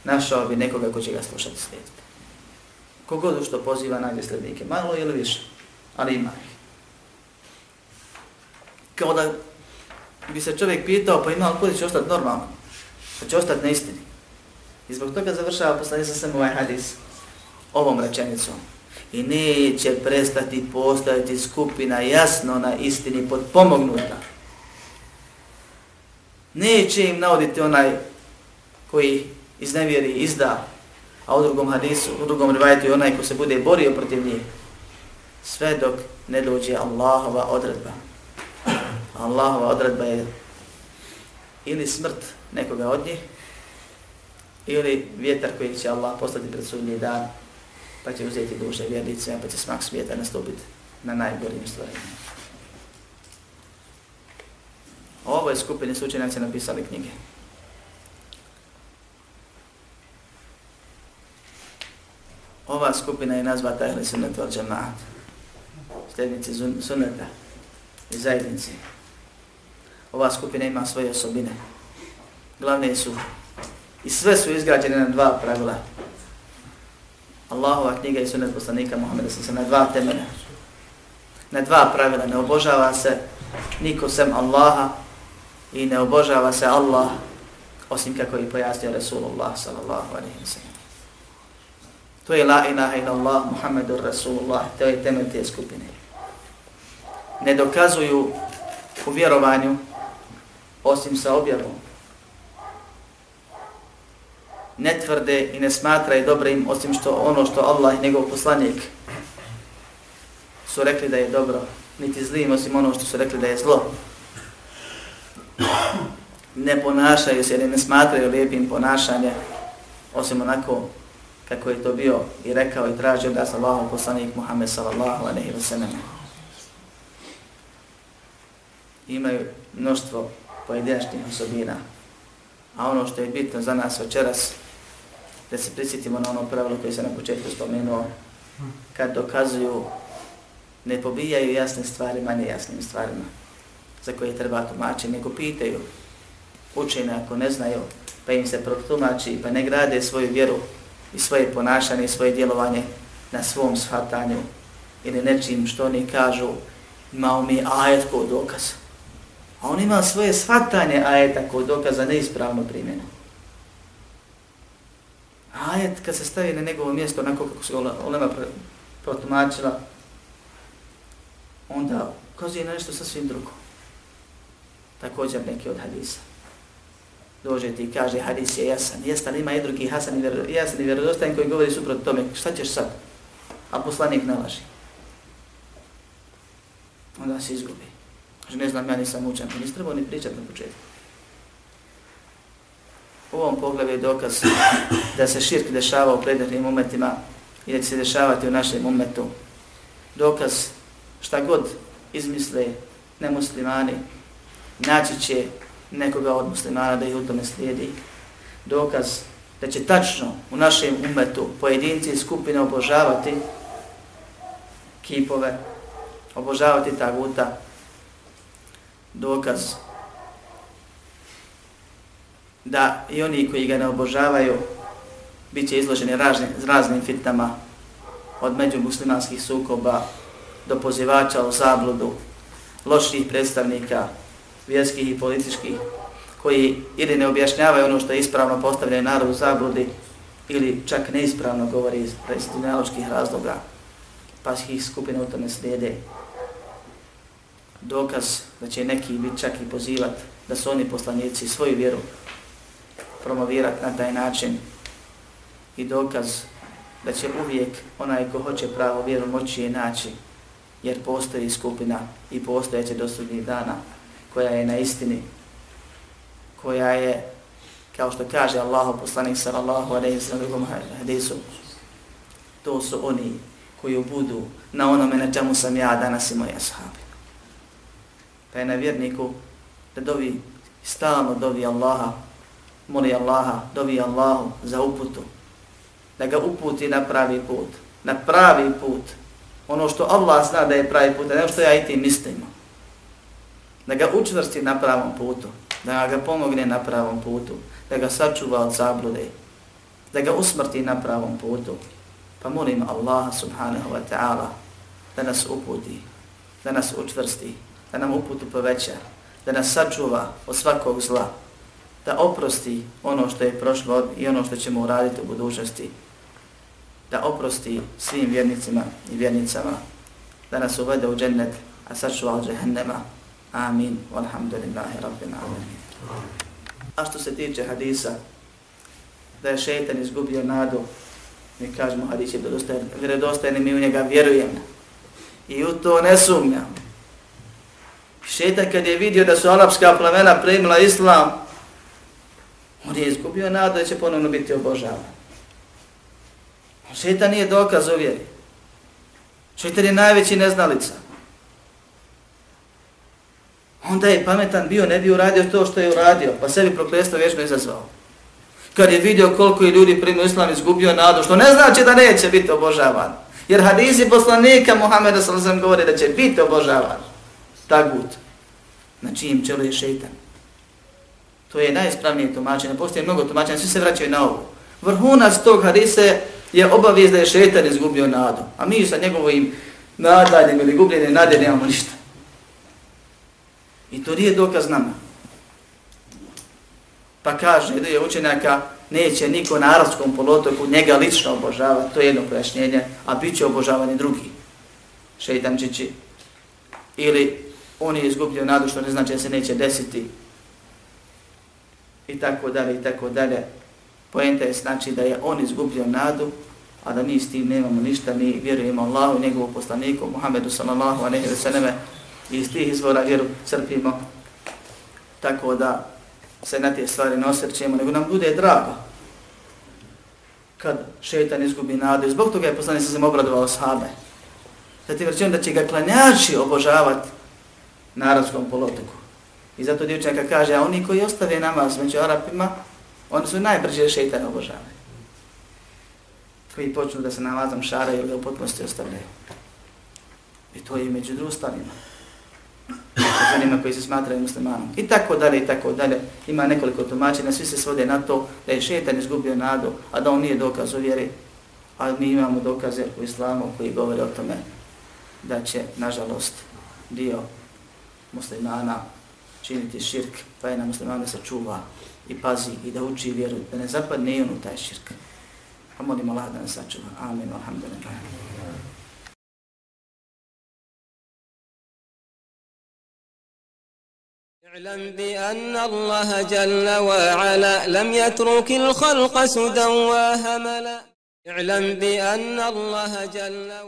našao bi nekoga ko će ga slušati slijediti. Kogod što poziva najde slednike, malo ili više, ali ima ih. Kao da bi se čovjek pitao, pa ima li kod će ostati normalno, pa će ostati na istini. I zbog toga završava poslani sa sem ovaj hadis ovom rečenicom i neće prestati postaviti skupina jasno na istini podpomognuta. Neće im navoditi onaj koji iznevjeri izda, a u drugom hadisu, u drugom rivajtu onaj ko se bude borio protiv njih, sve dok ne dođe Allahova odredba. Allahova odredba je ili smrt nekoga od njih, ili vjetar koji će Allah poslati pred sudnji dan, pa će uzeti duše vjernice, pa će smak svijeta nastupiti na najboljim stvarima. Ovo je skupini su učenjaci napisali knjige. Ova skupina je nazvata Ehli Sunnet al Jamaat. Sljednici sunneta i zajednici. Ova skupina ima svoje osobine. Glavne su i sve su izgrađene na dva pravila. Allahova knjiga i sunet poslanika Muhammeda su se na dva temelja. Na dva pravila. Ne obožava se niko sem Allaha i ne obožava se Allah osim kako je pojasnio Rasulullah sallallahu alaihi wa sallam. To je la ilaha ila Allah Muhammedur Rasulullah. To je temelj te skupine. Ne dokazuju u vjerovanju osim sa objavom ne tvrde i ne smatraju dobrim osim što ono što Allah i njegov poslanik su rekli da je dobro, niti zlim osim ono što su rekli da je zlo. Ne ponašaju se ili ne smatraju lijepim ponašanje osim onako kako je to bio i rekao i tražio da sa Allahov poslanik Muhammed sallallahu alaihi wa sallam. Imaju mnoštvo pojedinačnih osobina. A ono što je bitno za nas večeras, da se prisjetimo na ono pravilo koje se na početku spomenuo, kad dokazuju, ne pobijaju jasne stvari manje jasnim stvarima za koje treba tumačiti, nego pitaju učene ako ne znaju, pa im se protumači, pa ne grade svoju vjeru i svoje ponašanje i svoje djelovanje na svom shvatanju ili nečim što oni kažu, imao mi ajet kod dokaz. A on ima svoje shvatanje ajeta kod dokaza neispravno primjenu. Ajet kad se stavi na njegovo mjesto onako kako se Olema protumačila, onda ukazuje na nešto sasvim drugo. Također neki od hadisa. Dođe ti i kaže hadis je jasan. Jeste, ali ima i drugi hasan i vjero, jasan i vjerodostajan koji govori suprot tome. Šta ćeš sad? A poslanik nalaži. Onda se izgubi. Kaže, ne znam, ja nisam učen. Pa nisi trebao ni pričati na početku. U ovom pogledu je dokaz da se širk dešava u predavnim umetima i da će se dešavati u našem umetu. Dokaz šta god izmisle nemuslimani, naći će nekoga od muslimana da ih u tome slijedi. Dokaz da će tačno u našem umetu pojedinci i skupine obožavati kipove, obožavati taguta. Dokaz da i oni koji ga ne obožavaju bit će izloženi raznim, raznim fitnama od međumuslimanskih sukoba do pozivača u zabludu, loših predstavnika, vjerskih i političkih, koji ili ne objašnjavaju ono što je ispravno postavljeno narod u zabludi, ili čak neispravno govori iz predstavljaločkih razloga, pa ih skupine u tome slijede. Dokaz da će neki biti čak i pozivati da su oni poslanici svoju vjeru promovirati na taj način i dokaz da će uvijek onaj ko hoće pravo vjeru moći je naći jer postoji skupina i postojeće do sudnjih dana koja je na istini, koja je, kao što kaže Allah, poslanik sallallahu alaihi sallam drugom hadisu, to su oni koji budu na onome na čemu sam ja danas i moji ashabi. Pa je na vjerniku da dovi, stalno dovi Allaha, moli Allaha, dovi Allahu za uputu, da ga uputi na pravi put, na pravi put, ono što Allah zna da je pravi put, a ne ono što ja i ti mislimo. Da ga učvrsti na pravom putu, da ga pomogne na pravom putu, da ga sačuva od zablude, da ga usmrti na pravom putu. Pa molim Allaha subhanahu wa ta'ala da nas uputi, da nas učvrsti, da nam uputu poveća, da nas sačuva od svakog zla, da oprosti ono što je prošlo i ono što ćemo uraditi u budućnosti, da oprosti svim vjernicima i vjernicama, da nas uvede u džennet, a sačuva od džehennema. Amin. Walhamdulillahi rabbil alamin. A što se tiče hadisa, da je šeitan izgubio nadu, mi kažemo hadis je vjerodostajan, mi u njega vjerujemo. I u to ne sumnjamo. Šetan kad je vidio da su arapska plemena primila islam, on je izgubio nadu da će ponovno biti obožavan. Šetan nije dokaz u vjeri. Šetan je najveći neznalica. Onda je pametan bio, ne bi uradio to što je uradio, pa sebi proklestvo vječno izazvao. Kad je vidio koliko je ljudi primio islam izgubio nadu, što ne znači da neće biti obožavan. Jer hadisi poslanika Muhammeda sallam govori da će biti obožavan. Tagut. Na čijem čelu je šeitan. To je najispravnije tumačenje. Postoje mnogo tumačenja, svi se vraćaju na ovo. Vrhunac tog hadise je obavijest da je šeitan izgubio nadu. A mi sa njegovim nadanjem ili gubljenjem nade nemamo ništa. I to nije dokaz nama. Pa kaže da je učenjaka neće niko na arabskom polotoku njega lično obožavati, to je jedno pojašnjenje, a bit će obožavani drugi šeitančići. Ili on je izgubio nadu što ne znači da se neće desiti. I tako dalje, i tako dalje. Poenta je znači da je on izgubio nadu, a da mi s tim nemamo ništa, mi vjerujemo Allahu, njegovu poslaniku, Muhammedu sallallahu aleyhi ve selleme, i iz tih izvora vjeru crpimo, tako da se na te stvari ne osrćemo, nego nam bude drago kad šetan izgubi nadu. I zbog toga je poslanik sa zem obradovao sahabe. Zatim ti da će ga klanjači obožavati na arabskom polotoku. I zato djevčanka kaže, a oni koji ostave namaz među Arapima, oni su najbrže šeitana obožavaju. Koji počnu da se namazom šaraju ili u potpunosti ostavljaju. I to je među drustalima. Među onima koji se smatraju muslimanom. I tako dalje, i tako dalje. Ima nekoliko tumačenja, svi se svode na to da je šetan izgubio nadu, a da on nije dokaz u vjeri. A mi imamo dokaze u islamu koji govore o tome da će, nažalost, dio muslimana činiti širk, pa je na muslimana se čuva i pazi i da uči vjeru, da ne zapadne i on u taj širk. Pa molimo Allah da nas sačuva. Amin. Alhamdulillah. اعلم بأن الله جل وعلا لم يترك الخلق سدى وهملا اعلم بأن الله جل وعلا